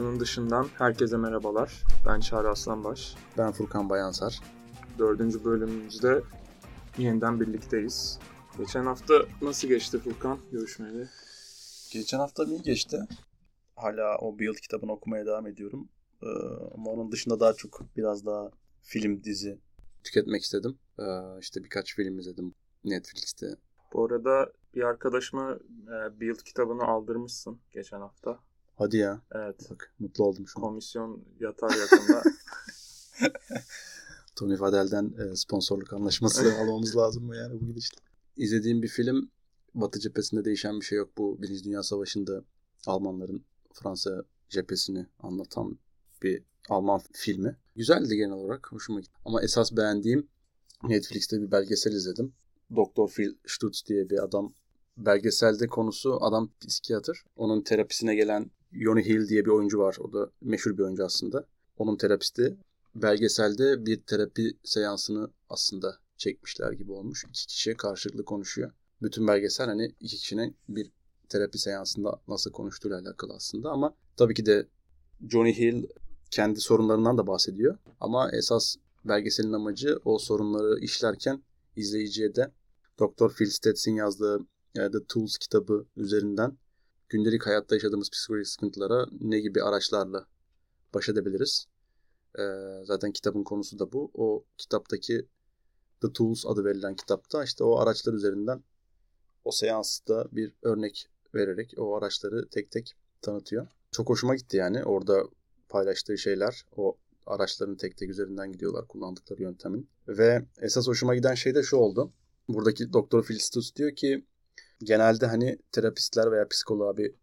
Şunun dışından herkese merhabalar. Ben Çağrı Aslanbaş. Ben Furkan Bayansar. Dördüncü bölümümüzde yeniden birlikteyiz. Geçen hafta nasıl geçti Furkan görüşmeli? Geçen hafta iyi geçti. Hala o Build kitabını okumaya devam ediyorum. Ee, ama onun dışında daha çok biraz daha film, dizi tüketmek istedim. Ee, işte birkaç film izledim Netflix'te. Bu arada bir arkadaşıma e, Build kitabını aldırmışsın geçen hafta. Hadi ya. Evet. Bak mutlu oldum şu an. Komisyon yatar yakında. Tony Fadel'den e, sponsorluk anlaşması almamız lazım mı yani bu gidişle? İzlediğim bir film Batı cephesinde değişen bir şey yok. Bu Birinci Dünya Savaşı'nda Almanların Fransa cephesini anlatan bir Alman filmi. Güzeldi genel olarak. Hoşuma gitti. Ama esas beğendiğim Netflix'te bir belgesel izledim. Dr. Phil Stutz diye bir adam. Belgeselde konusu adam psikiyatr. Onun terapisine gelen Yoni Hill diye bir oyuncu var. O da meşhur bir oyuncu aslında. Onun terapisti. Belgeselde bir terapi seansını aslında çekmişler gibi olmuş. İki kişi karşılıklı konuşuyor. Bütün belgesel hani iki kişinin bir terapi seansında nasıl konuştuğuyla alakalı aslında ama tabii ki de Johnny Hill kendi sorunlarından da bahsediyor. Ama esas belgeselin amacı o sorunları işlerken izleyiciye de Dr. Phil Stets'in yazdığı The Tools kitabı üzerinden gündelik hayatta yaşadığımız psikolojik sıkıntılara ne gibi araçlarla baş edebiliriz? Ee, zaten kitabın konusu da bu. O kitaptaki The Tools adı verilen kitapta işte o araçlar üzerinden o seansta bir örnek vererek o araçları tek tek tanıtıyor. Çok hoşuma gitti yani orada paylaştığı şeyler. O araçların tek tek üzerinden gidiyorlar kullandıkları yöntemin. Ve esas hoşuma giden şey de şu oldu. Buradaki Doktor Filistus diyor ki genelde hani terapistler veya psikoloğa bir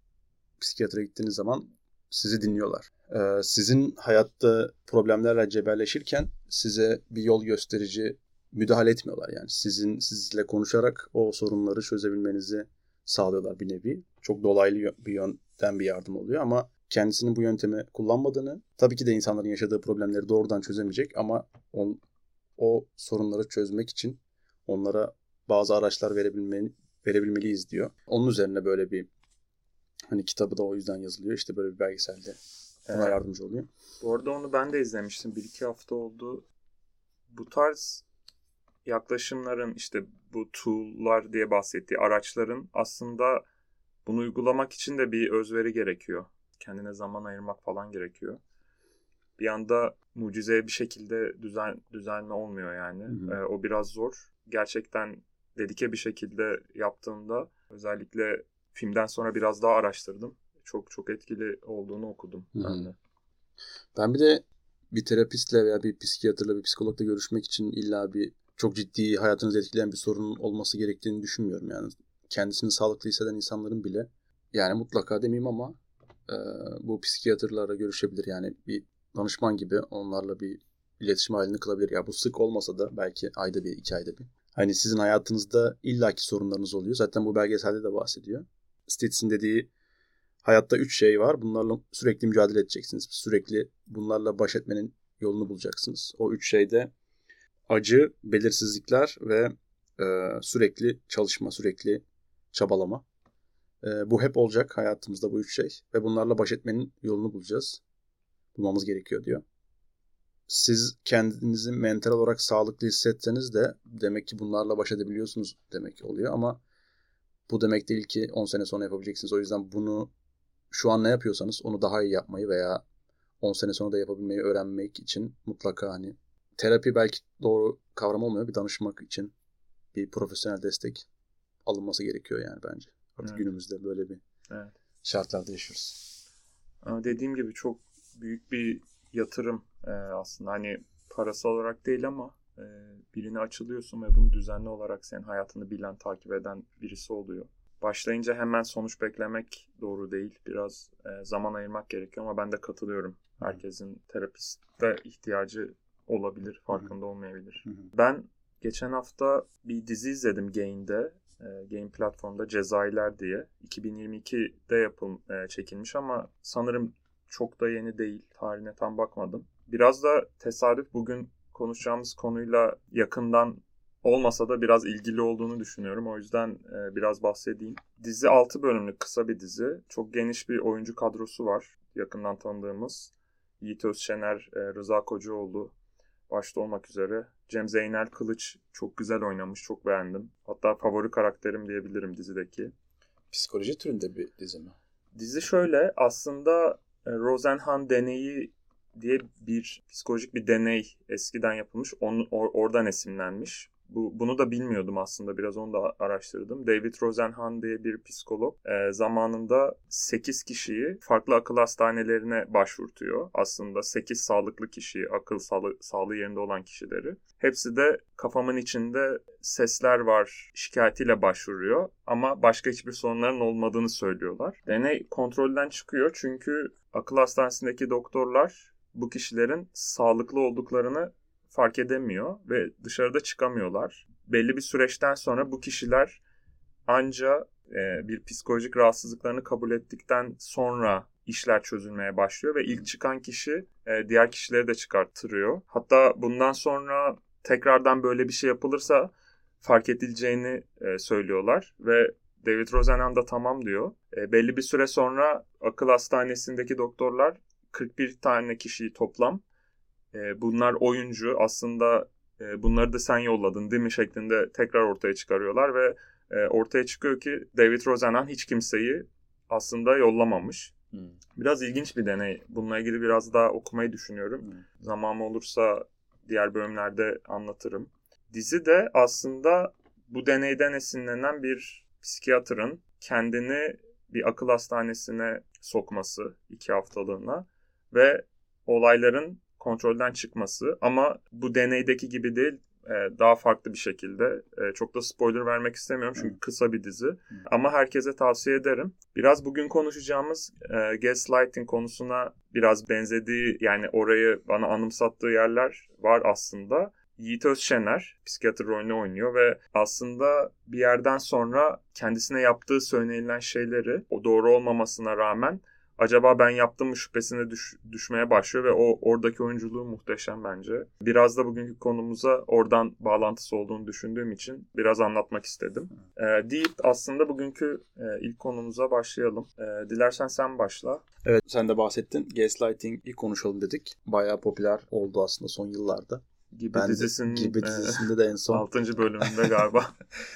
psikiyatra gittiğiniz zaman sizi dinliyorlar. Ee, sizin hayatta problemlerle cebelleşirken size bir yol gösterici müdahale etmiyorlar yani. Sizin sizle konuşarak o sorunları çözebilmenizi sağlıyorlar bir nevi. Çok dolaylı bir yöntem bir yardım oluyor ama kendisinin bu yöntemi kullanmadığını, tabii ki de insanların yaşadığı problemleri doğrudan çözemeyecek ama on, o sorunları çözmek için onlara bazı araçlar verebilmeni, verebilmeliyiz diyor. Onun üzerine böyle bir hani kitabı da o yüzden yazılıyor. İşte böyle bir belgeselde ona evet. yardımcı oluyor. Bu arada onu ben de izlemiştim. Bir iki hafta oldu. Bu tarz yaklaşımların işte bu tool'lar diye bahsettiği araçların aslında bunu uygulamak için de bir özveri gerekiyor. Kendine zaman ayırmak falan gerekiyor. Bir anda mucize bir şekilde düzen düzenli olmuyor yani. Hı hı. Ee, o biraz zor. Gerçekten dedike bir şekilde yaptığımda özellikle filmden sonra biraz daha araştırdım. Çok çok etkili olduğunu okudum hı hı. ben de. Ben bir de bir terapistle veya bir psikiyatrla bir psikologla görüşmek için illa bir çok ciddi hayatınızı etkileyen bir sorun olması gerektiğini düşünmüyorum yani. Kendisini sağlıklı hisseden insanların bile yani mutlaka demeyeyim ama e, bu psikiyatrlarla görüşebilir. Yani bir danışman gibi onlarla bir iletişim halini kılabilir. Ya bu sık olmasa da belki ayda bir, iki ayda bir. Hani sizin hayatınızda illaki sorunlarınız oluyor. Zaten bu belgeselde de bahsediyor. Stitz'in dediği hayatta üç şey var. Bunlarla sürekli mücadele edeceksiniz. Sürekli bunlarla baş etmenin yolunu bulacaksınız. O üç şey de acı, belirsizlikler ve e, sürekli çalışma, sürekli çabalama. E, bu hep olacak hayatımızda bu üç şey ve bunlarla baş etmenin yolunu bulacağız. Bulmamız gerekiyor diyor. Siz kendinizi mental olarak sağlıklı hissetseniz de demek ki bunlarla baş edebiliyorsunuz demek oluyor ama bu demek değil ki 10 sene sonra yapabileceksiniz. O yüzden bunu şu an ne yapıyorsanız onu daha iyi yapmayı veya 10 sene sonra da yapabilmeyi öğrenmek için mutlaka hani terapi belki doğru kavram olmuyor. Bir danışmak için bir profesyonel destek alınması gerekiyor yani bence. Artık evet. günümüzde böyle bir evet. şartlarda yaşıyoruz. Ama dediğim gibi çok büyük bir yatırım ee, aslında. Hani parasal olarak değil ama e, birine açılıyorsun ve bunu düzenli olarak senin hayatını bilen, takip eden birisi oluyor. Başlayınca hemen sonuç beklemek doğru değil. Biraz e, zaman ayırmak gerekiyor ama ben de katılıyorum. Herkesin terapiste ihtiyacı olabilir, farkında olmayabilir. Ben geçen hafta bir dizi izledim Gain'de. E, Gain platformda Cezayirler diye. 2022'de yapım e, çekilmiş ama sanırım çok da yeni değil. Tarihine tam bakmadım. Biraz da tesadüf bugün konuşacağımız konuyla yakından olmasa da biraz ilgili olduğunu düşünüyorum. O yüzden e, biraz bahsedeyim. Dizi 6 bölümlük kısa bir dizi. Çok geniş bir oyuncu kadrosu var. yakından tanıdığımız Yiğit Özşener, e, Rıza Kocaoğlu başta olmak üzere. Cem Zeynel Kılıç çok güzel oynamış, çok beğendim. Hatta favori karakterim diyebilirim dizideki. Psikoloji türünde bir dizi mi? Dizi şöyle aslında Rosenhan deneyi diye bir psikolojik bir deney eskiden yapılmış. Onu, or, oradan esinlenmiş. Bu, bunu da bilmiyordum aslında. Biraz onu da araştırdım. David Rosenhan diye bir psikolog e, zamanında 8 kişiyi farklı akıl hastanelerine başvurtuyor. Aslında 8 sağlıklı kişiyi, akıl sağlığı, sağlığı yerinde olan kişileri. Hepsi de kafamın içinde sesler var şikayetiyle başvuruyor. Ama başka hiçbir sorunların olmadığını söylüyorlar. Deney kontrolden çıkıyor çünkü akıl hastanesindeki doktorlar bu kişilerin sağlıklı olduklarını fark edemiyor ve dışarıda çıkamıyorlar. Belli bir süreçten sonra bu kişiler anca e, bir psikolojik rahatsızlıklarını kabul ettikten sonra işler çözülmeye başlıyor ve ilk çıkan kişi e, diğer kişileri de çıkarttırıyor. Hatta bundan sonra tekrardan böyle bir şey yapılırsa fark edileceğini e, söylüyorlar ve David Rosenhan da tamam diyor. E, belli bir süre sonra akıl hastanesindeki doktorlar 41 tane kişiyi toplam e, bunlar oyuncu aslında e, bunları da sen yolladın değil mi şeklinde tekrar ortaya çıkarıyorlar ve e, ortaya çıkıyor ki David Rosenhan hiç kimseyi aslında yollamamış. Hmm. Biraz ilginç bir deney. Bununla ilgili biraz daha okumayı düşünüyorum. Hmm. Zamanım olursa diğer bölümlerde anlatırım. Dizi de aslında bu deneyden esinlenen bir psikiyatrın kendini bir akıl hastanesine sokması iki haftalığına ve olayların kontrolden çıkması ama bu deneydeki gibi değil e, daha farklı bir şekilde. E, çok da spoiler vermek istemiyorum çünkü kısa bir dizi. Ama herkese tavsiye ederim. Biraz bugün konuşacağımız e, gaslighting konusuna biraz benzediği yani orayı bana anımsattığı yerler var aslında. Yiğit Özşener psikiyatr rolünü oynuyor ve aslında bir yerden sonra kendisine yaptığı söylenilen şeyleri o doğru olmamasına rağmen acaba ben yaptım mı şüphesine düş, düşmeye başlıyor ve o oradaki oyunculuğu muhteşem bence. Biraz da bugünkü konumuza oradan bağlantısı olduğunu düşündüğüm için biraz anlatmak istedim. E, deyip aslında bugünkü e, ilk konumuza başlayalım. E, dilersen sen başla. Evet sen de bahsettin. Gaslighting'i konuşalım dedik. Bayağı popüler oldu aslında son yıllarda. Gibi ben dizisinin, de, gibi dizisinde de en son. 6. bölümünde galiba.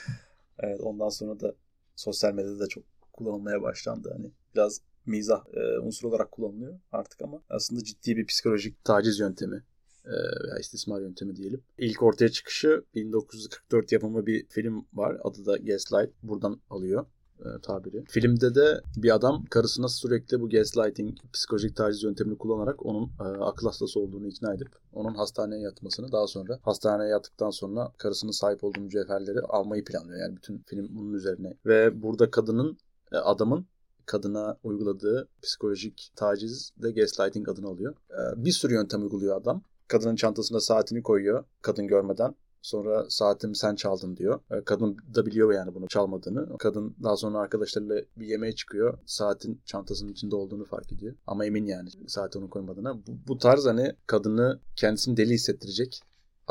evet ondan sonra da sosyal medyada da çok kullanılmaya başlandı. Hani biraz mizah e, unsur olarak kullanılıyor artık ama aslında ciddi bir psikolojik taciz yöntemi e, veya istismar yöntemi diyelim. İlk ortaya çıkışı 1944 yapımı bir film var. Adı da Gaslight. Buradan alıyor e, tabiri. Filmde de bir adam karısına sürekli bu gaslighting, psikolojik taciz yöntemini kullanarak onun e, akıl hastası olduğunu ikna edip onun hastaneye yatmasını daha sonra hastaneye yattıktan sonra karısının sahip olduğu mücevherleri almayı planlıyor. Yani bütün film bunun üzerine. Ve burada kadının e, adamın kadına uyguladığı psikolojik taciz de gaslighting adını alıyor. Ee, bir sürü yöntem uyguluyor adam. Kadının çantasına saatini koyuyor kadın görmeden. Sonra saatimi sen çaldın diyor. Ee, kadın da biliyor yani bunu çalmadığını. Kadın daha sonra arkadaşlarıyla bir yemeğe çıkıyor. Saatin çantasının içinde olduğunu fark ediyor. Ama emin yani saati onun koymadığına. Bu, bu tarz hani kadını kendisini deli hissettirecek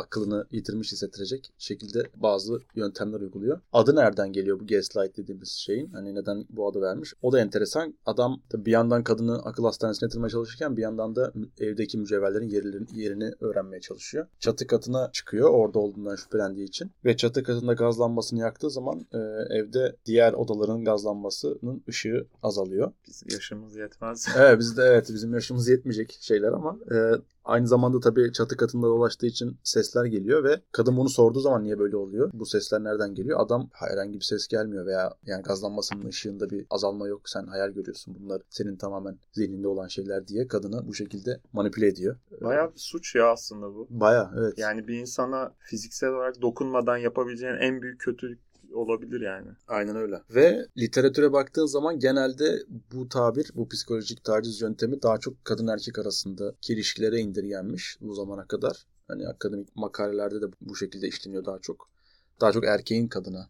aklını yitirmiş hissettirecek şekilde bazı yöntemler uyguluyor. Adı nereden geliyor bu gaslight dediğimiz şeyin? Hani neden bu adı vermiş? O da enteresan. Adam bir yandan kadını akıl hastanesine yatırmaya çalışırken bir yandan da evdeki mücevherlerin yerini, yerini öğrenmeye çalışıyor. Çatı katına çıkıyor orada olduğundan şüphelendiği için. Ve çatı katında gazlanmasını yaktığı zaman e, evde diğer odaların gazlanmasının ışığı azalıyor. Biz yaşımız yetmez. evet bizde evet bizim yaşımız yetmeyecek şeyler ama e, Aynı zamanda tabii çatı katında dolaştığı için sesler geliyor ve kadın bunu sorduğu zaman niye böyle oluyor? Bu sesler nereden geliyor? Adam herhangi bir ses gelmiyor veya yani gazlanmasının ışığında bir azalma yok. Sen hayal görüyorsun. Bunlar senin tamamen zihninde olan şeyler diye kadını bu şekilde manipüle ediyor. Bayağı bir suç ya aslında bu. Bayağı evet. Yani bir insana fiziksel olarak dokunmadan yapabileceğin en büyük kötülük olabilir yani. Aynen öyle. Ve literatüre baktığın zaman genelde bu tabir, bu psikolojik taciz yöntemi daha çok kadın erkek arasındaki ilişkilere indirgenmiş bu zamana kadar. Hani akademik makalelerde de bu şekilde işleniyor daha çok. Daha çok erkeğin kadına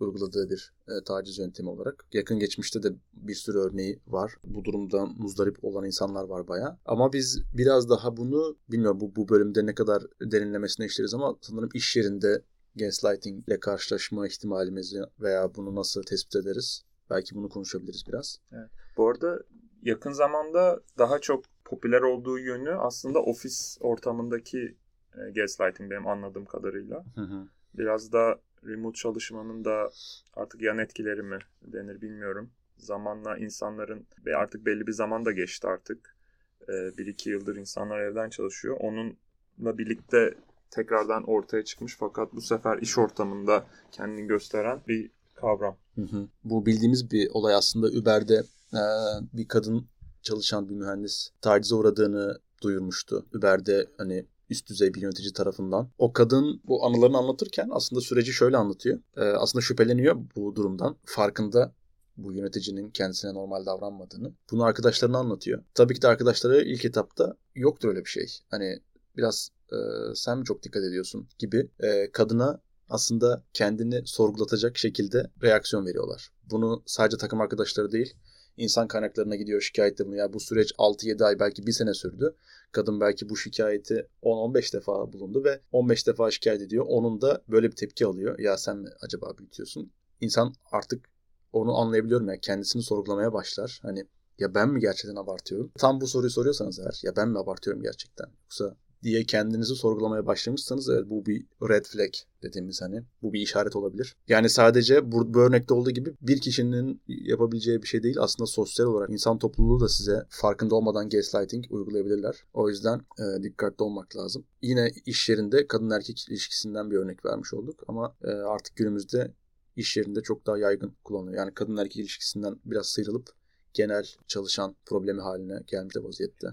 uyguladığı bir e, taciz yöntemi olarak. Yakın geçmişte de bir sürü örneği var. Bu durumdan muzdarip olan insanlar var baya. Ama biz biraz daha bunu bilmiyorum bu, bu bölümde ne kadar derinlemesine işleriz ama sanırım iş yerinde gaslighting ile karşılaşma ihtimalimizi veya bunu nasıl tespit ederiz? Belki bunu konuşabiliriz biraz. Evet. Bu arada yakın zamanda daha çok popüler olduğu yönü aslında ofis ortamındaki e, gaslighting benim anladığım kadarıyla. Hı hı. Biraz da remote çalışmanın da artık yan etkileri mi denir bilmiyorum. Zamanla insanların ve artık belli bir zaman da geçti artık. Ee, bir iki yıldır insanlar evden çalışıyor. Onunla birlikte tekrardan ortaya çıkmış fakat bu sefer iş ortamında kendini gösteren bir kavram. Hı hı. Bu bildiğimiz bir olay aslında Uber'de e, bir kadın çalışan bir mühendis tacize uğradığını duyurmuştu. Uber'de hani üst düzey bir yönetici tarafından. O kadın bu anılarını anlatırken aslında süreci şöyle anlatıyor. E, aslında şüpheleniyor bu durumdan. Farkında bu yöneticinin kendisine normal davranmadığını. Bunu arkadaşlarına anlatıyor. Tabii ki de arkadaşları ilk etapta yoktur öyle bir şey. Hani biraz e, sen mi çok dikkat ediyorsun gibi e, kadına aslında kendini sorgulatacak şekilde reaksiyon veriyorlar. Bunu sadece takım arkadaşları değil, insan kaynaklarına gidiyor şikayette bunu. Ya bu süreç 6-7 ay belki bir sene sürdü. Kadın belki bu şikayeti 10-15 defa bulundu ve 15 defa şikayet ediyor. Onun da böyle bir tepki alıyor. Ya sen mi acaba büyütüyorsun? İnsan artık onu anlayabiliyorum ya kendisini sorgulamaya başlar. Hani ya ben mi gerçekten abartıyorum? Tam bu soruyu soruyorsanız eğer ya ben mi abartıyorum gerçekten? Yoksa diye kendinizi sorgulamaya başlamışsanız evet bu bir red flag dediğimiz hani bu bir işaret olabilir. Yani sadece bu, bu örnekte olduğu gibi bir kişinin yapabileceği bir şey değil. Aslında sosyal olarak insan topluluğu da size farkında olmadan gaslighting uygulayabilirler. O yüzden e, dikkatli olmak lazım. Yine iş yerinde kadın erkek ilişkisinden bir örnek vermiş olduk ama e, artık günümüzde iş yerinde çok daha yaygın kullanılıyor. Yani kadın erkek ilişkisinden biraz sıyrılıp genel çalışan problemi haline gelmiş vaziyette.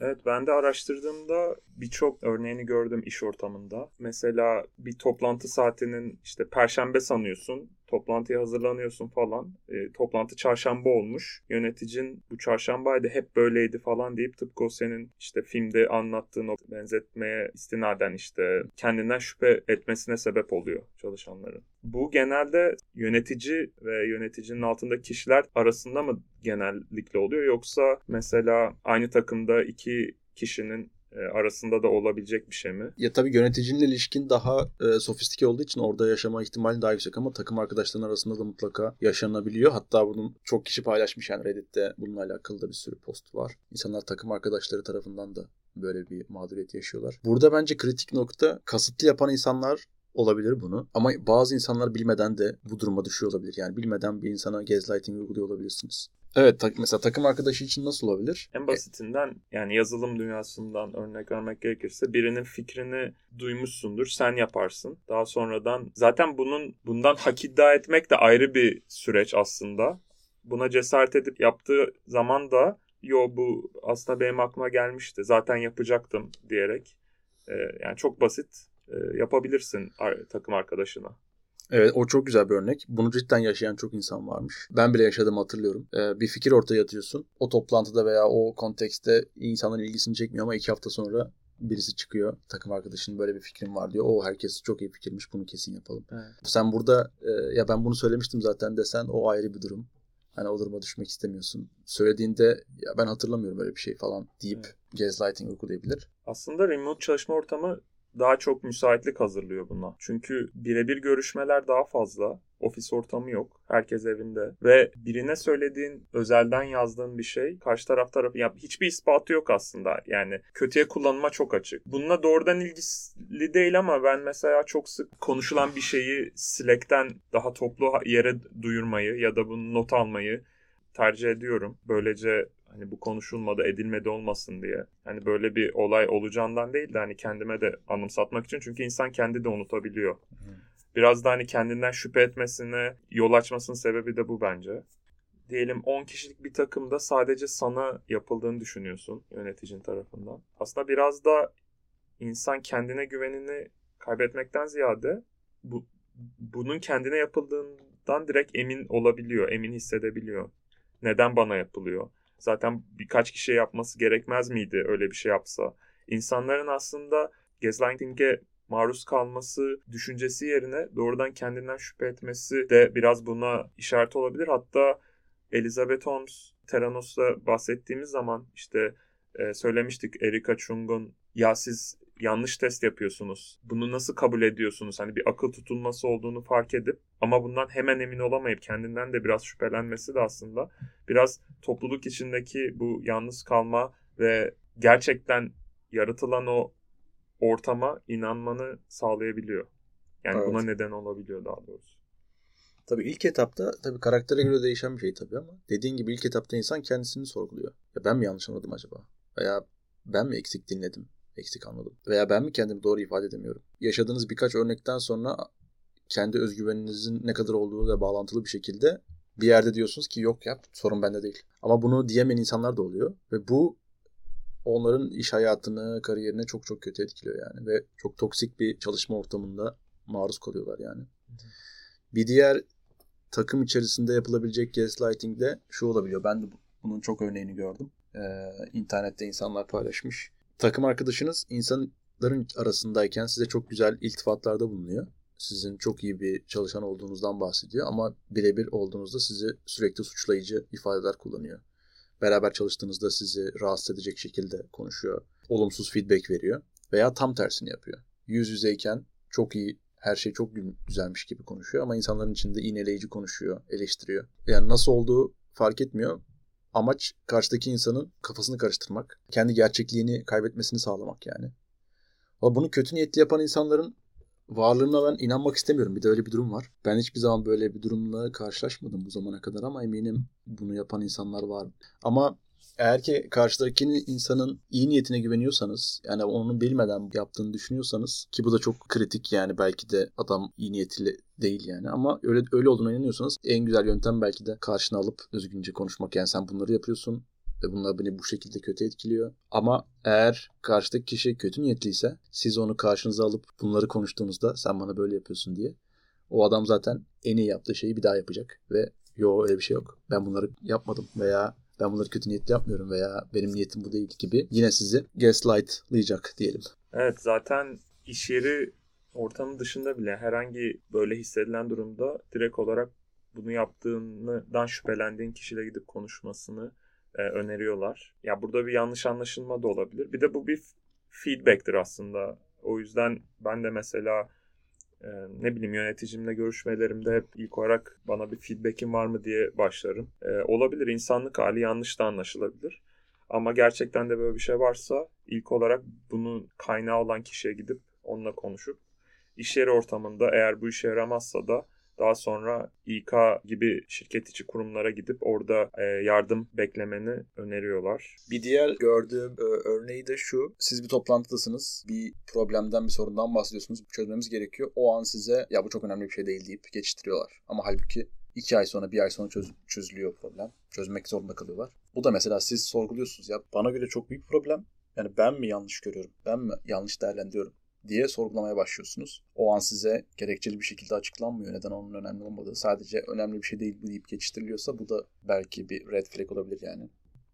Evet ben de araştırdığımda birçok örneğini gördüm iş ortamında. Mesela bir toplantı saatinin işte perşembe sanıyorsun toplantıya hazırlanıyorsun falan. E, toplantı çarşamba olmuş. Yöneticin bu çarşambaydı hep böyleydi falan deyip tıpkı o senin işte filmde anlattığın o benzetmeye istinaden işte kendinden şüphe etmesine sebep oluyor çalışanların. Bu genelde yönetici ve yöneticinin altındaki kişiler arasında mı genellikle oluyor yoksa mesela aynı takımda iki kişinin arasında da olabilecek bir şey mi? Ya tabii yöneticinin ilişkin daha e, sofistike olduğu için orada yaşama ihtimali daha yüksek ama takım arkadaşların arasında da mutlaka yaşanabiliyor. Hatta bunun çok kişi paylaşmış yani Reddit'te bununla alakalı da bir sürü post var. İnsanlar takım arkadaşları tarafından da böyle bir mağduriyet yaşıyorlar. Burada bence kritik nokta kasıtlı yapan insanlar olabilir bunu. Ama bazı insanlar bilmeden de bu duruma düşüyor olabilir. Yani bilmeden bir insana gaslighting uyguluyor olabilirsiniz. Evet tak, mesela takım arkadaşı için nasıl olabilir? En basitinden yani yazılım dünyasından örnek vermek gerekirse birinin fikrini duymuşsundur sen yaparsın. Daha sonradan zaten bunun bundan hak iddia etmek de ayrı bir süreç aslında. Buna cesaret edip yaptığı zaman da yo bu aslında benim aklıma gelmişti zaten yapacaktım diyerek e, yani çok basit e, yapabilirsin takım arkadaşına. Evet o çok güzel bir örnek. Bunu cidden yaşayan çok insan varmış. Ben bile yaşadım hatırlıyorum. Ee, bir fikir ortaya atıyorsun. O toplantıda veya o kontekste insanların ilgisini çekmiyor ama iki hafta sonra birisi çıkıyor. Takım arkadaşının böyle bir fikrim var diyor. O herkes çok iyi fikirmiş bunu kesin yapalım. Evet. Sen burada e, ya ben bunu söylemiştim zaten desen o ayrı bir durum. Hani o duruma düşmek istemiyorsun. Söylediğinde ya ben hatırlamıyorum böyle bir şey falan deyip evet. gaslighting uygulayabilir. Aslında remote çalışma ortamı daha çok müsaitlik hazırlıyor buna. Çünkü birebir görüşmeler daha fazla. Ofis ortamı yok. Herkes evinde. Ve birine söylediğin, özelden yazdığın bir şey karşı taraf tarafı ya hiçbir ispatı yok aslında. Yani kötüye kullanıma çok açık. Bununla doğrudan ilgili değil ama ben mesela çok sık konuşulan bir şeyi Slack'ten daha toplu yere duyurmayı ya da bunu not almayı tercih ediyorum. Böylece hani bu konuşulmadı edilmedi olmasın diye. Hani böyle bir olay olacağından değil de hani kendime de anımsatmak için çünkü insan kendi de unutabiliyor. Biraz da hani kendinden şüphe etmesine yol açmasının sebebi de bu bence. Diyelim 10 kişilik bir takımda sadece sana yapıldığını düşünüyorsun yöneticin tarafından. Aslında biraz da insan kendine güvenini kaybetmekten ziyade bu bunun kendine yapıldığından direkt emin olabiliyor, emin hissedebiliyor. Neden bana yapılıyor? Zaten birkaç kişi yapması gerekmez miydi öyle bir şey yapsa? İnsanların aslında gaslighting'e maruz kalması düşüncesi yerine doğrudan kendinden şüphe etmesi de biraz buna işaret olabilir. Hatta Elizabeth Holmes Theranos'ta bahsettiğimiz zaman işte e, söylemiştik Erika Chung'un ya siz yanlış test yapıyorsunuz. Bunu nasıl kabul ediyorsunuz? Hani bir akıl tutulması olduğunu fark edip ama bundan hemen emin olamayıp kendinden de biraz şüphelenmesi de aslında biraz topluluk içindeki bu yalnız kalma ve gerçekten yaratılan o ortama inanmanı sağlayabiliyor. Yani Evet. buna neden olabiliyor daha doğrusu. Tabii ilk etapta tabii karaktere göre değişen bir şey tabii ama dediğin gibi ilk etapta insan kendisini sorguluyor. Ya ben mi yanlış anladım acaba? Veya ben mi eksik dinledim? Eksik anladım. Veya ben mi kendimi doğru ifade edemiyorum? Yaşadığınız birkaç örnekten sonra kendi özgüveninizin ne kadar olduğu da bağlantılı bir şekilde bir yerde diyorsunuz ki yok ya sorun bende değil. Ama bunu diyemeyen insanlar da oluyor ve bu onların iş hayatını, kariyerini çok çok kötü etkiliyor yani ve çok toksik bir çalışma ortamında maruz kalıyorlar yani. Bir diğer takım içerisinde yapılabilecek gaslighting de şu olabiliyor. Ben de bu- bunun çok örneğini gördüm. Ee, internette insanlar paylaşmış. Takım arkadaşınız insanların arasındayken size çok güzel iltifatlarda bulunuyor. Sizin çok iyi bir çalışan olduğunuzdan bahsediyor ama birebir olduğunuzda sizi sürekli suçlayıcı ifadeler kullanıyor. Beraber çalıştığınızda sizi rahatsız edecek şekilde konuşuyor. Olumsuz feedback veriyor veya tam tersini yapıyor. Yüz yüzeyken çok iyi her şey çok gü- güzelmiş gibi konuşuyor ama insanların içinde iğneleyici konuşuyor, eleştiriyor. Yani nasıl olduğu fark etmiyor. Amaç karşıdaki insanın kafasını karıştırmak, kendi gerçekliğini kaybetmesini sağlamak yani. Ama bunu kötü niyetli yapan insanların varlığına ben inanmak istemiyorum. Bir de öyle bir durum var. Ben hiçbir zaman böyle bir durumla karşılaşmadım bu zamana kadar ama eminim bunu yapan insanlar var. Ama eğer ki karşıdaki insanın iyi niyetine güveniyorsanız yani onu bilmeden yaptığını düşünüyorsanız ki bu da çok kritik yani belki de adam iyi niyetli değil yani ama öyle öyle olduğuna inanıyorsanız en güzel yöntem belki de karşına alıp düzgünce konuşmak yani sen bunları yapıyorsun ve bunlar beni bu şekilde kötü etkiliyor. Ama eğer karşıdaki kişi kötü niyetliyse siz onu karşınıza alıp bunları konuştuğunuzda sen bana böyle yapıyorsun diye o adam zaten en iyi yaptığı şeyi bir daha yapacak ve yo öyle bir şey yok. Ben bunları yapmadım veya ben bunları kötü niyetli yapmıyorum veya benim niyetim bu değil gibi yine sizi gaslightlayacak diyelim. Evet zaten iş yeri ortamı dışında bile herhangi böyle hissedilen durumda direkt olarak bunu yaptığından şüphelendiğin kişiyle gidip konuşmasını e, öneriyorlar. Ya burada bir yanlış anlaşılma da olabilir. Bir de bu bir feedback'tir aslında. O yüzden ben de mesela e, ne bileyim yöneticimle görüşmelerimde hep ilk olarak bana bir feedback'in var mı diye başlarım. E, olabilir insanlık hali yanlış da anlaşılabilir. Ama gerçekten de böyle bir şey varsa ilk olarak bunun kaynağı olan kişiye gidip onunla konuşup iş yeri ortamında eğer bu işe yaramazsa da daha sonra İK gibi şirket içi kurumlara gidip orada e, yardım beklemeni öneriyorlar. Bir diğer gördüğüm e, örneği de şu. Siz bir toplantıdasınız. Bir problemden, bir sorundan bahsediyorsunuz. Çözmemiz gerekiyor. O an size ya bu çok önemli bir şey değil deyip geçiştiriyorlar. Ama halbuki iki ay sonra, bir ay sonra çöz- çözülüyor problem. Çözmek zorunda kalıyorlar. Bu da mesela siz sorguluyorsunuz ya bana göre çok büyük problem. Yani ben mi yanlış görüyorum? Ben mi yanlış değerlendiriyorum? Diye sorgulamaya başlıyorsunuz. O an size gerekçeli bir şekilde açıklanmıyor neden onun önemli olmadığı. Sadece önemli bir şey değil bu deyip geçiştiriliyorsa bu da belki bir red flag olabilir yani.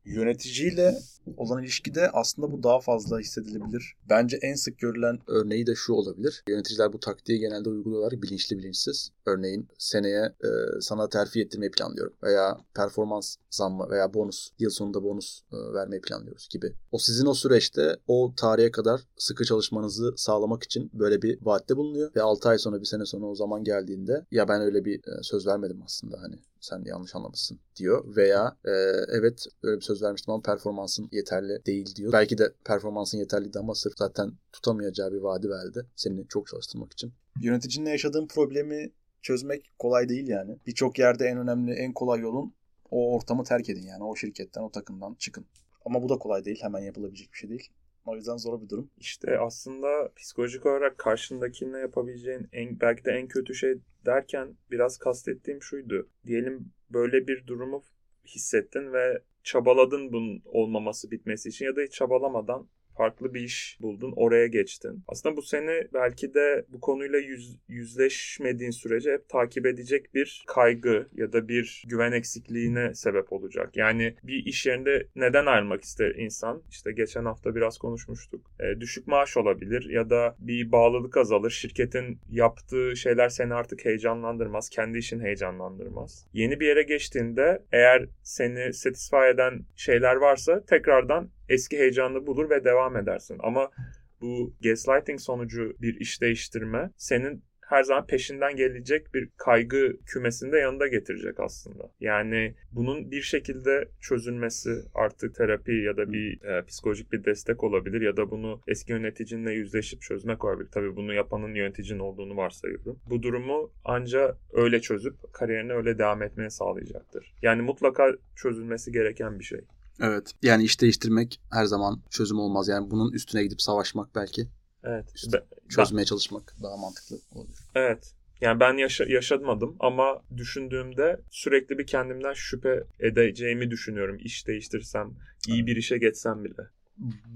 Yöneticiyle olan ilişkide aslında bu daha fazla hissedilebilir. Bence en sık görülen örneği de şu olabilir. Yöneticiler bu taktiği genelde uyguluyorlar bilinçli bilinçsiz. Örneğin seneye e, sana terfi ettirmeyi planlıyorum veya performans zammı veya bonus, yıl sonunda bonus e, vermeyi planlıyoruz gibi. O sizin o süreçte o tarihe kadar sıkı çalışmanızı sağlamak için böyle bir vaatte bulunuyor ve 6 ay sonra bir sene sonra o zaman geldiğinde ya ben öyle bir e, söz vermedim aslında hani sen yanlış anlamışsın diyor veya e, evet öyle bir söz vermiştim ama performansın yeterli değil diyor. Belki de performansın yeterliydi ama sırf zaten tutamayacağı bir vaadi verdi seni çok çalıştırmak için. Yöneticinle yaşadığın problemi çözmek kolay değil yani. Birçok yerde en önemli, en kolay yolun o ortamı terk edin yani. O şirketten, o takımdan çıkın. Ama bu da kolay değil. Hemen yapılabilecek bir şey değil. O yüzden zor bir durum. İşte aslında psikolojik olarak karşındakine yapabileceğin en, belki de en kötü şey derken biraz kastettiğim şuydu. Diyelim böyle bir durumu hissettin ve çabaladın bunun olmaması bitmesi için ya da hiç çabalamadan farklı bir iş buldun, oraya geçtin. Aslında bu seni belki de bu konuyla yüz, yüzleşmediğin sürece hep takip edecek bir kaygı ya da bir güven eksikliğine sebep olacak. Yani bir iş yerinde neden ayrılmak ister insan? İşte geçen hafta biraz konuşmuştuk. E, düşük maaş olabilir ya da bir bağlılık azalır. Şirketin yaptığı şeyler seni artık heyecanlandırmaz. Kendi işin heyecanlandırmaz. Yeni bir yere geçtiğinde eğer seni satisfy eden şeyler varsa tekrardan eski heyecanını bulur ve devam edersin. Ama bu gaslighting sonucu bir iş değiştirme senin her zaman peşinden gelecek bir kaygı kümesinde yanında getirecek aslında. Yani bunun bir şekilde çözülmesi artık terapi ya da bir e, psikolojik bir destek olabilir ya da bunu eski yöneticinle yüzleşip çözmek olabilir. Tabii bunu yapanın yöneticin olduğunu varsayıyorum. Bu durumu anca öyle çözüp kariyerine öyle devam etmeye sağlayacaktır. Yani mutlaka çözülmesi gereken bir şey. Evet. Yani iş değiştirmek her zaman çözüm olmaz. Yani bunun üstüne gidip savaşmak belki Evet. İşte çözmeye çalışmak daha mantıklı olur. Evet. Yani ben yaşa yaşamadım ama düşündüğümde sürekli bir kendimden şüphe edeceğimi düşünüyorum. İş değiştirsem, iyi bir işe geçsem bile.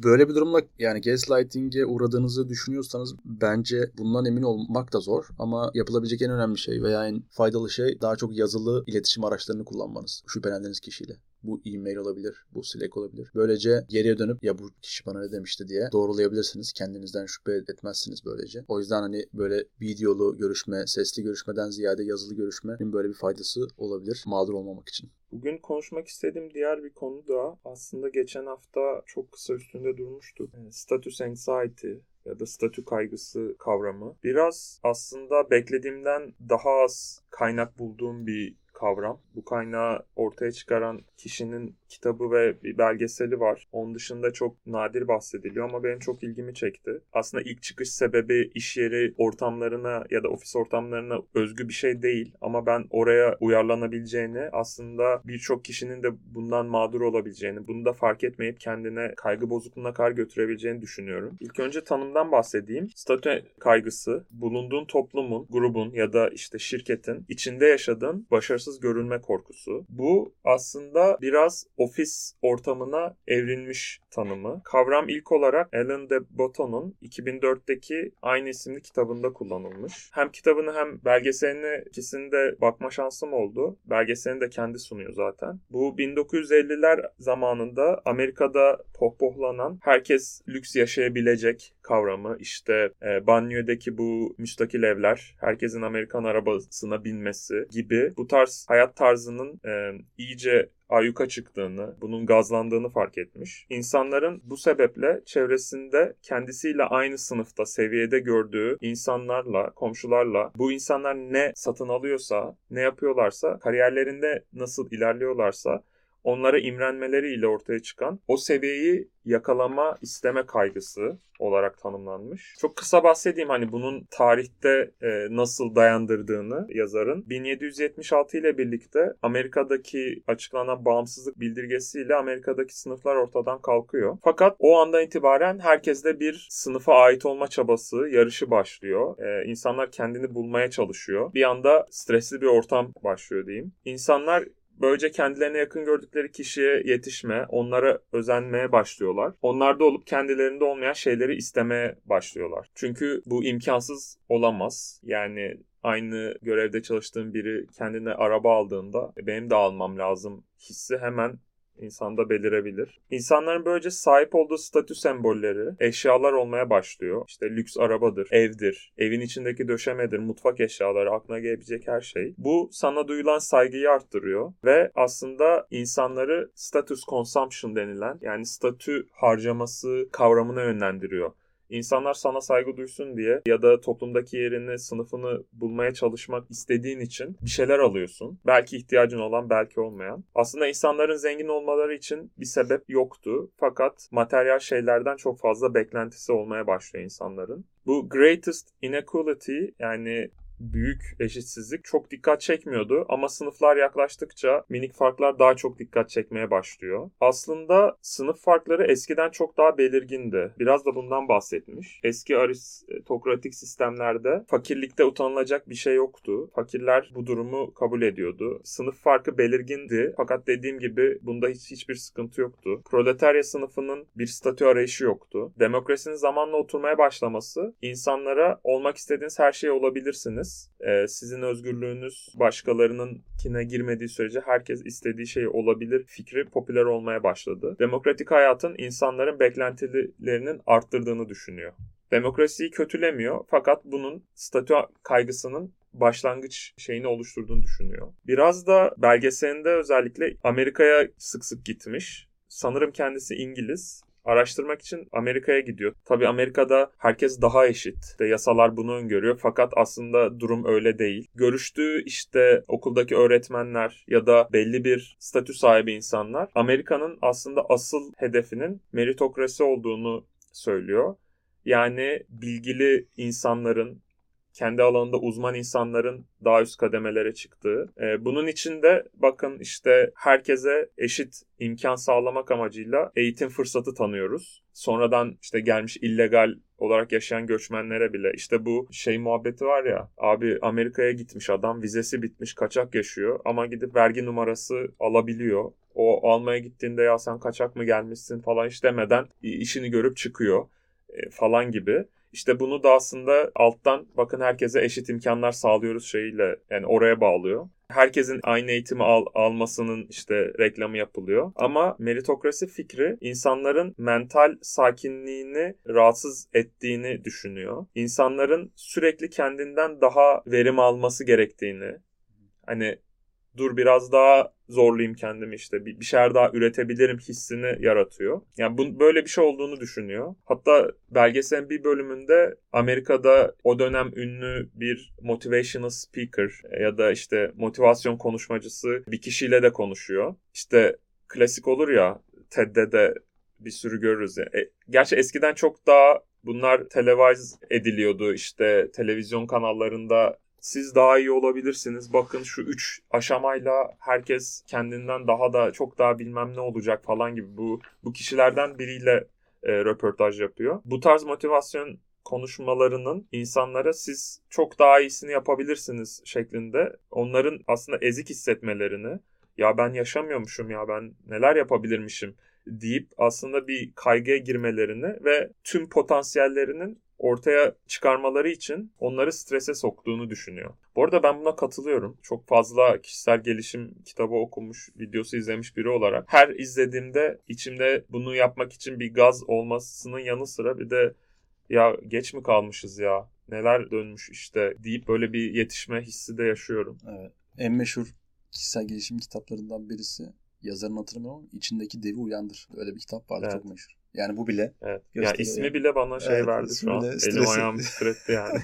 Böyle bir durumla yani gaslighting'e uğradığınızı düşünüyorsanız bence bundan emin olmak da zor ama yapılabilecek en önemli şey veya en faydalı şey daha çok yazılı iletişim araçlarını kullanmanız şüphelendiğiniz kişiyle. Bu e-mail olabilir, bu Slack olabilir. Böylece geriye dönüp ya bu kişi bana ne demişti diye doğrulayabilirsiniz. Kendinizden şüphe etmezsiniz böylece. O yüzden hani böyle videolu görüşme, sesli görüşmeden ziyade yazılı görüşmenin böyle bir faydası olabilir mağdur olmamak için. Bugün konuşmak istediğim diğer bir konu da aslında geçen hafta çok kısa üstünde durmuştuk. Yani status anxiety ya da statü kaygısı kavramı. Biraz aslında beklediğimden daha az kaynak bulduğum bir kavram. Bu kaynağı ortaya çıkaran kişinin kitabı ve bir belgeseli var. Onun dışında çok nadir bahsediliyor ama benim çok ilgimi çekti. Aslında ilk çıkış sebebi iş yeri ortamlarına ya da ofis ortamlarına özgü bir şey değil ama ben oraya uyarlanabileceğini aslında birçok kişinin de bundan mağdur olabileceğini, bunu da fark etmeyip kendine kaygı bozukluğuna kadar götürebileceğini düşünüyorum. İlk önce tanımdan bahsedeyim. Statü kaygısı bulunduğun toplumun, grubun ya da işte şirketin içinde yaşadığın başarısız görülme korkusu. Bu aslında biraz ofis ortamına evrilmiş tanımı. Kavram ilk olarak Alan de Botton'un 2004'teki aynı isimli kitabında kullanılmış. Hem kitabını hem belgeselini ikisinde bakma şansım oldu. Belgeselini de kendi sunuyor zaten. Bu 1950'ler zamanında Amerika'da pohpohlanan herkes lüks yaşayabilecek kavramı. İşte e, banyodaki bu müstakil evler, herkesin Amerikan arabasına binmesi gibi bu tarz hayat tarzının e, iyice ayyuka çıktığını, bunun gazlandığını fark etmiş. İnsanların bu sebeple çevresinde kendisiyle aynı sınıfta, seviyede gördüğü insanlarla, komşularla bu insanlar ne satın alıyorsa, ne yapıyorlarsa, kariyerlerinde nasıl ilerliyorlarsa onlara imrenmeleriyle ortaya çıkan o seviyeyi yakalama isteme kaygısı olarak tanımlanmış. Çok kısa bahsedeyim hani bunun tarihte e, nasıl dayandırdığını yazarın. 1776 ile birlikte Amerika'daki açıklanan bağımsızlık bildirgesiyle Amerika'daki sınıflar ortadan kalkıyor. Fakat o andan itibaren herkeste bir sınıfa ait olma çabası, yarışı başlıyor. E, insanlar kendini bulmaya çalışıyor. Bir anda stresli bir ortam başlıyor diyeyim. İnsanlar Böylece kendilerine yakın gördükleri kişiye yetişme, onlara özenmeye başlıyorlar. Onlarda olup kendilerinde olmayan şeyleri istemeye başlıyorlar. Çünkü bu imkansız olamaz. Yani aynı görevde çalıştığım biri kendine araba aldığında e, benim de almam lazım hissi hemen insanda belirebilir. İnsanların böylece sahip olduğu statü sembolleri eşyalar olmaya başlıyor. İşte lüks arabadır, evdir, evin içindeki döşemedir, mutfak eşyaları, aklına gelebilecek her şey. Bu sana duyulan saygıyı arttırıyor ve aslında insanları status consumption denilen yani statü harcaması kavramına yönlendiriyor. İnsanlar sana saygı duysun diye ya da toplumdaki yerini, sınıfını bulmaya çalışmak istediğin için bir şeyler alıyorsun. Belki ihtiyacın olan, belki olmayan. Aslında insanların zengin olmaları için bir sebep yoktu. Fakat materyal şeylerden çok fazla beklentisi olmaya başlıyor insanların. Bu greatest inequality yani büyük eşitsizlik çok dikkat çekmiyordu ama sınıflar yaklaştıkça minik farklar daha çok dikkat çekmeye başlıyor. Aslında sınıf farkları eskiden çok daha belirgindi. Biraz da bundan bahsetmiş. Eski aristokratik sistemlerde fakirlikte utanılacak bir şey yoktu. Fakirler bu durumu kabul ediyordu. Sınıf farkı belirgindi fakat dediğim gibi bunda hiç hiçbir sıkıntı yoktu. Proletarya sınıfının bir statü arayışı yoktu. Demokrasinin zamanla oturmaya başlaması insanlara olmak istediğiniz her şey olabilirsiniz özgürsünüz. Ee, sizin özgürlüğünüz başkalarının kine girmediği sürece herkes istediği şey olabilir fikri popüler olmaya başladı. Demokratik hayatın insanların beklentilerinin arttırdığını düşünüyor. Demokrasiyi kötülemiyor fakat bunun statü kaygısının başlangıç şeyini oluşturduğunu düşünüyor. Biraz da belgeselinde özellikle Amerika'ya sık sık gitmiş. Sanırım kendisi İngiliz araştırmak için Amerika'ya gidiyor. Tabii Amerika'da herkes daha eşit. De yasalar bunu öngörüyor fakat aslında durum öyle değil. Görüştüğü işte okuldaki öğretmenler ya da belli bir statü sahibi insanlar Amerika'nın aslında asıl hedefinin meritokrasi olduğunu söylüyor. Yani bilgili insanların kendi alanında uzman insanların daha üst kademelere çıktığı. E, bunun için de bakın işte herkese eşit imkan sağlamak amacıyla eğitim fırsatı tanıyoruz. Sonradan işte gelmiş illegal olarak yaşayan göçmenlere bile işte bu şey muhabbeti var ya abi Amerika'ya gitmiş adam vizesi bitmiş kaçak yaşıyor ama gidip vergi numarası alabiliyor. O almaya gittiğinde ya sen kaçak mı gelmişsin falan hiç demeden işini görüp çıkıyor e, falan gibi. İşte bunu da aslında alttan bakın herkese eşit imkanlar sağlıyoruz şeyiyle yani oraya bağlıyor. Herkesin aynı eğitimi al, almasının işte reklamı yapılıyor. Ama meritokrasi fikri insanların mental sakinliğini rahatsız ettiğini düşünüyor. İnsanların sürekli kendinden daha verim alması gerektiğini, hani dur biraz daha zorlayayım kendimi işte bir, bir şeyler daha üretebilirim hissini yaratıyor. Yani bu, böyle bir şey olduğunu düşünüyor. Hatta belgeselin bir bölümünde Amerika'da o dönem ünlü bir motivational speaker ya da işte motivasyon konuşmacısı bir kişiyle de konuşuyor. İşte klasik olur ya TED'de de bir sürü görürüz. Yani. E, gerçi eskiden çok daha bunlar televize ediliyordu işte televizyon kanallarında siz daha iyi olabilirsiniz. Bakın şu üç aşamayla herkes kendinden daha da çok daha bilmem ne olacak falan gibi bu bu kişilerden biriyle e, röportaj yapıyor. Bu tarz motivasyon konuşmalarının insanlara siz çok daha iyisini yapabilirsiniz şeklinde onların aslında ezik hissetmelerini ya ben yaşamıyormuşum ya ben neler yapabilirmişim deyip aslında bir kaygıya girmelerini ve tüm potansiyellerinin ortaya çıkarmaları için onları strese soktuğunu düşünüyor. Bu arada ben buna katılıyorum. Çok fazla kişisel gelişim kitabı okumuş, videosu izlemiş biri olarak her izlediğimde içimde bunu yapmak için bir gaz olmasının yanı sıra bir de ya geç mi kalmışız ya neler dönmüş işte deyip böyle bir yetişme hissi de yaşıyorum. Evet. En meşhur kişisel gelişim kitaplarından birisi yazarın hatırlamıyorum içindeki devi uyandır. Öyle bir kitap vardı evet. çok meşhur. Yani bu bile. Evet. Ya ismi bile bana şey evet, verdi şu an. Elim ayağım titretti yani.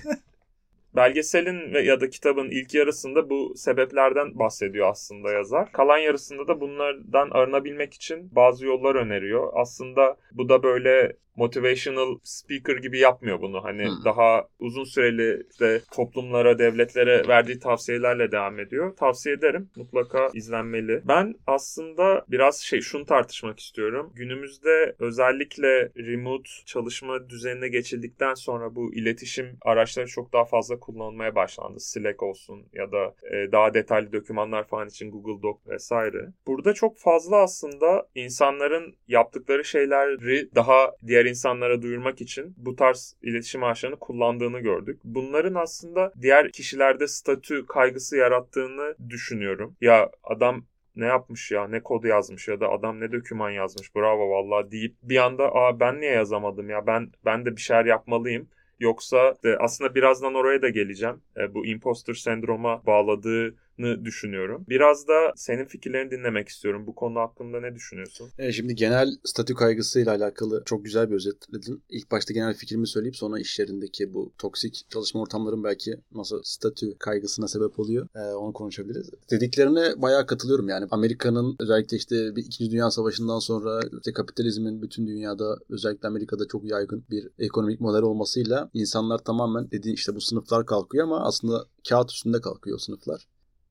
Belgeselin ve ya da kitabın ilk yarısında bu sebeplerden bahsediyor aslında yazar. Kalan yarısında da bunlardan arınabilmek için bazı yollar öneriyor. Aslında bu da böyle motivational speaker gibi yapmıyor bunu. Hani hmm. daha uzun süreli işte toplumlara, devletlere verdiği tavsiyelerle devam ediyor. Tavsiye ederim. Mutlaka izlenmeli. Ben aslında biraz şey şunu tartışmak istiyorum. Günümüzde özellikle remote çalışma düzenine geçildikten sonra bu iletişim araçları çok daha fazla kullanılmaya başlandı. Slack olsun ya da e, daha detaylı dokümanlar falan için Google Doc vesaire. Burada çok fazla aslında insanların yaptıkları şeyleri daha diğer insanlara duyurmak için bu tarz iletişim araçlarını kullandığını gördük. Bunların aslında diğer kişilerde statü kaygısı yarattığını düşünüyorum. Ya adam ne yapmış ya ne kodu yazmış ya da adam ne doküman yazmış bravo vallahi deyip bir anda aa ben niye yazamadım ya ben ben de bir şeyler yapmalıyım Yoksa de aslında birazdan oraya da geleceğim. E, bu imposter sendroma bağladığı düşünüyorum. Biraz da senin fikirlerini dinlemek istiyorum. Bu konu hakkında ne düşünüyorsun? Evet, şimdi genel statü kaygısıyla alakalı çok güzel bir özetledin. İlk başta genel fikrimi söyleyip sonra iş yerindeki bu toksik çalışma ortamların belki nasıl statü kaygısına sebep oluyor. Ee, onu konuşabiliriz. Dediklerine bayağı katılıyorum yani. Amerika'nın özellikle işte bir İkinci Dünya Savaşı'ndan sonra işte kapitalizmin bütün dünyada özellikle Amerika'da çok yaygın bir ekonomik model olmasıyla insanlar tamamen dediğin işte bu sınıflar kalkıyor ama aslında kağıt üstünde kalkıyor sınıflar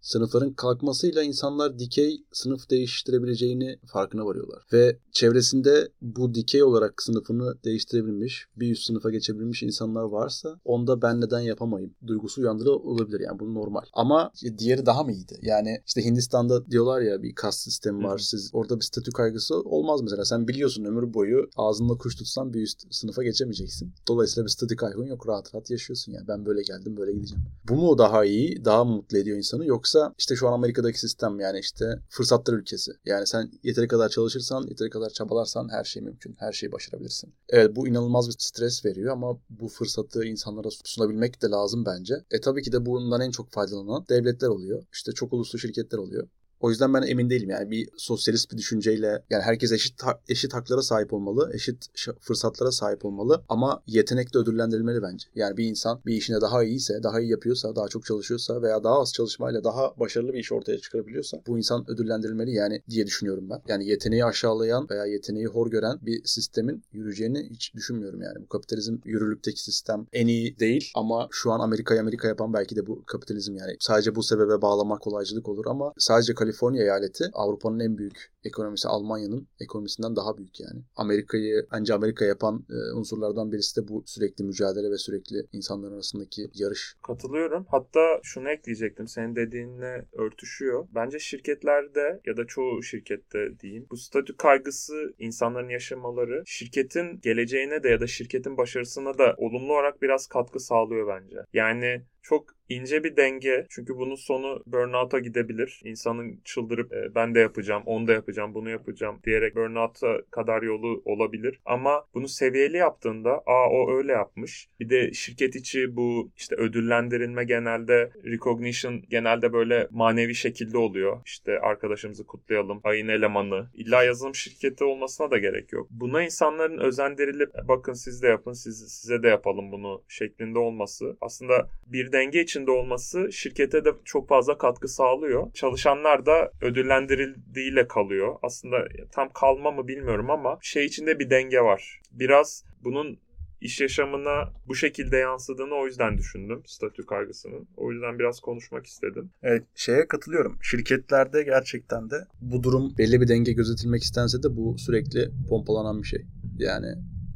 sınıfların kalkmasıyla insanlar dikey sınıf değiştirebileceğini farkına varıyorlar. Ve çevresinde bu dikey olarak sınıfını değiştirebilmiş, bir üst sınıfa geçebilmiş insanlar varsa onda ben neden yapamayım duygusu uyandırı olabilir. Yani bu normal. Ama diğeri daha mı iyiydi? Yani işte Hindistan'da diyorlar ya bir kas sistemi var. Siz orada bir statü kaygısı olmaz mesela. Sen biliyorsun ömür boyu ağzında kuş tutsan bir üst sınıfa geçemeyeceksin. Dolayısıyla bir statü kaygın yok. Rahat rahat yaşıyorsun yani. Ben böyle geldim böyle gideceğim. Bu mu daha iyi, daha mutlu ediyor insanı yoksa Yoksa işte şu an Amerika'daki sistem yani işte fırsatlar ülkesi. Yani sen yeteri kadar çalışırsan, yeteri kadar çabalarsan her şey mümkün. Her şeyi başarabilirsin. Evet bu inanılmaz bir stres veriyor ama bu fırsatı insanlara sunabilmek de lazım bence. E tabii ki de bundan en çok faydalanan devletler oluyor. İşte çok uluslu şirketler oluyor. O yüzden ben emin değilim yani bir sosyalist bir düşünceyle yani herkes eşit eşit haklara sahip olmalı, eşit fırsatlara sahip olmalı ama yetenek de ödüllendirilmeli bence. Yani bir insan bir işine daha iyiyse, daha iyi yapıyorsa, daha çok çalışıyorsa veya daha az çalışmayla daha başarılı bir iş ortaya çıkarabiliyorsa bu insan ödüllendirilmeli yani diye düşünüyorum ben. Yani yeteneği aşağılayan veya yeteneği hor gören bir sistemin yürüyeceğini hiç düşünmüyorum yani. Bu kapitalizm yürürlükteki sistem en iyi değil ama şu an Amerika'yı Amerika yapan belki de bu kapitalizm yani. Sadece bu sebebe bağlamak kolaycılık olur ama sadece Kaliforniya eyaleti Avrupa'nın en büyük ekonomisi Almanya'nın ekonomisinden daha büyük yani. Amerika'yı ancak Amerika yapan e, unsurlardan birisi de bu sürekli mücadele ve sürekli insanlar arasındaki yarış. Katılıyorum. Hatta şunu ekleyecektim. Senin dediğinle örtüşüyor. Bence şirketlerde ya da çoğu şirkette diyeyim bu statü kaygısı insanların yaşamaları şirketin geleceğine de ya da şirketin başarısına da olumlu olarak biraz katkı sağlıyor bence. Yani çok ince bir denge. Çünkü bunun sonu burnout'a gidebilir. İnsanın çıldırıp e, ben de yapacağım, onu da yapacağım, bunu yapacağım diyerek burnout'a kadar yolu olabilir. Ama bunu seviyeli yaptığında aa o öyle yapmış. Bir de şirket içi bu işte ödüllendirilme genelde recognition genelde böyle manevi şekilde oluyor. İşte arkadaşımızı kutlayalım, ayın elemanı. İlla yazılım şirketi olmasına da gerek yok. Buna insanların özendirilip bakın siz de yapın, siz, size de yapalım bunu şeklinde olması aslında bir denge içinde olması şirkete de çok fazla katkı sağlıyor. Çalışanlar da ödüllendirildiğiyle kalıyor. Aslında tam kalma mı bilmiyorum ama şey içinde bir denge var. Biraz bunun iş yaşamına bu şekilde yansıdığını o yüzden düşündüm statü kaygısının. O yüzden biraz konuşmak istedim. Evet şeye katılıyorum. Şirketlerde gerçekten de bu durum belli bir denge gözetilmek istense de bu sürekli pompalanan bir şey. Yani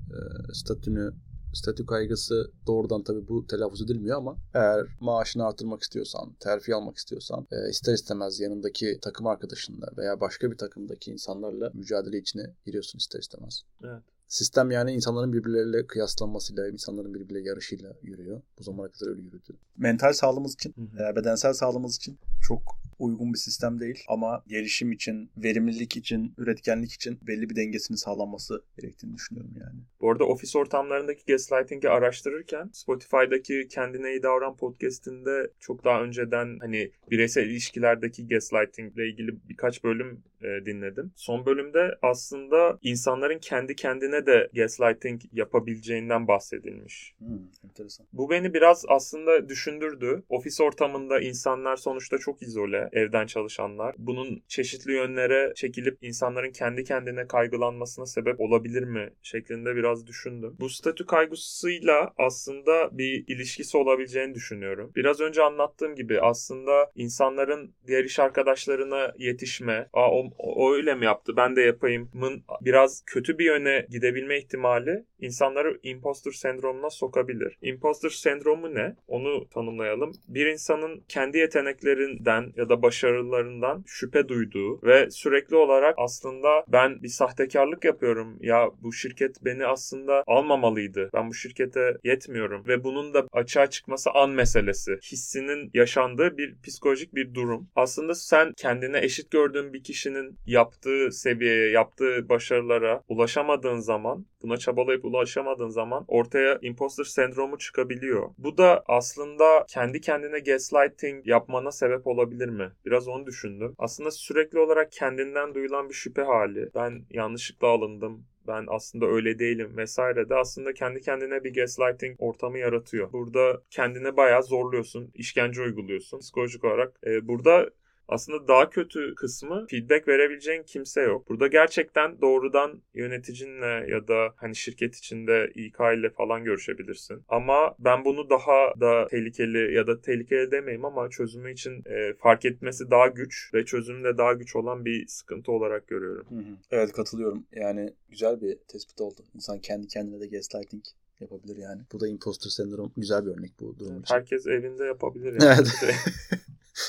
e, statünü statü kaygısı doğrudan tabii bu telaffuz edilmiyor ama eğer maaşını artırmak istiyorsan, terfi almak istiyorsan e, ister istemez yanındaki takım arkadaşınla veya başka bir takımdaki insanlarla mücadele içine giriyorsun ister istemez. Evet. Sistem yani insanların birbirleriyle kıyaslanmasıyla, insanların birbirleriyle yarışıyla yürüyor. Bu zamana kadar öyle yürüdü. Mental sağlığımız için, hı bedensel sağlığımız için çok uygun bir sistem değil ama gelişim için, verimlilik için, üretkenlik için belli bir dengesinin sağlanması gerektiğini düşünüyorum yani. Bu arada ofis ortamlarındaki gaslighting'i araştırırken Spotify'daki Kendine İyi Davran podcast'inde çok daha önceden hani bireysel ilişkilerdeki gaslighting ile ilgili birkaç bölüm e, dinledim. Son bölümde aslında insanların kendi kendine de gaslighting yapabileceğinden bahsedilmiş. Hmm, enteresan. Bu beni biraz aslında düşündürdü. Ofis ortamında insanlar sonuçta çok izole, evden çalışanlar. Bunun çeşitli yönlere çekilip insanların kendi kendine kaygılanmasına sebep olabilir mi şeklinde biraz düşündüm. Bu statü kaygısıyla aslında bir ilişkisi olabileceğini düşünüyorum. Biraz önce anlattığım gibi aslında insanların diğer iş arkadaşlarına yetişme, Aa, o, o öyle mi yaptı ben de yapayımın biraz kötü bir yöne gidebilme ihtimali insanları imposter sendromuna sokabilir. Imposter sendromu ne? Onu tanımlayalım. Bir insanın kendi yeteneklerinden ya da başarılarından şüphe duyduğu ve sürekli olarak aslında ben bir sahtekarlık yapıyorum. Ya bu şirket beni aslında almamalıydı. Ben bu şirkete yetmiyorum ve bunun da açığa çıkması an meselesi. Hissinin yaşandığı bir psikolojik bir durum. Aslında sen kendine eşit gördüğün bir kişinin yaptığı seviyeye, yaptığı başarılara ulaşamadığın zaman, buna çabalayıp ulaşamadığın zaman ortaya imposter sendromu çıkabiliyor. Bu da aslında kendi kendine gaslighting yapmana sebep olabilir mi? Biraz onu düşündüm. Aslında sürekli olarak kendinden duyulan bir şüphe hali. Ben yanlışlıkla alındım ben aslında öyle değilim vesaire de aslında kendi kendine bir gaslighting ortamı yaratıyor. Burada kendine bayağı zorluyorsun, işkence uyguluyorsun psikolojik olarak. Ee, burada aslında daha kötü kısmı feedback verebileceğin kimse yok. Burada gerçekten doğrudan yöneticinle ya da hani şirket içinde İK ile falan görüşebilirsin. Ama ben bunu daha da tehlikeli ya da tehlikeli demeyeyim ama çözümü için e, fark etmesi daha güç ve çözümü de daha güç olan bir sıkıntı olarak görüyorum. Hı hı. Evet katılıyorum. Yani güzel bir tespit oldu. İnsan kendi kendine de gaslighting yapabilir yani. Bu da imposter sendrom güzel bir örnek bu durum için. Herkes evinde yapabilir yani. Evet.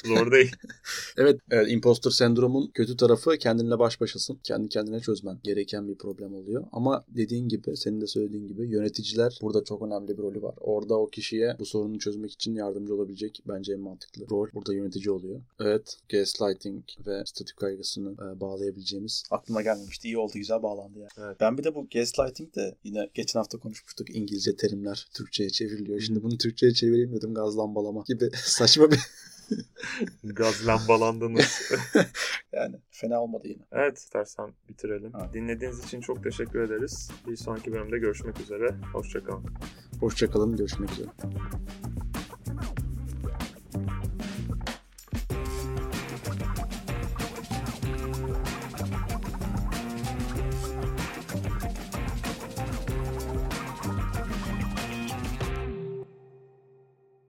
Zor değil. evet, evet, imposter sendromun kötü tarafı kendinle baş başasın. Kendi kendine çözmen gereken bir problem oluyor. Ama dediğin gibi, senin de söylediğin gibi yöneticiler burada çok önemli bir rolü var. Orada o kişiye bu sorunu çözmek için yardımcı olabilecek bence en mantıklı rol burada yönetici oluyor. Evet, gaslighting ve statü kaygısını e, bağlayabileceğimiz aklıma gelmemişti. İyi oldu, güzel bağlandı ya. Yani. Evet. Ben bir de bu gaslighting de yine geçen hafta konuşmuştuk. İngilizce terimler Türkçe'ye çevriliyor. Şimdi bunu Türkçe'ye çevireyim dedim gazlambalama gibi saçma bir Gaz lambalandınız. yani fena olmadı yine. evet istersen bitirelim. Evet. Dinlediğiniz için çok teşekkür ederiz. Bir sonraki bölümde görüşmek üzere. Hoşçakalın. Hoşçakalın. Görüşmek üzere.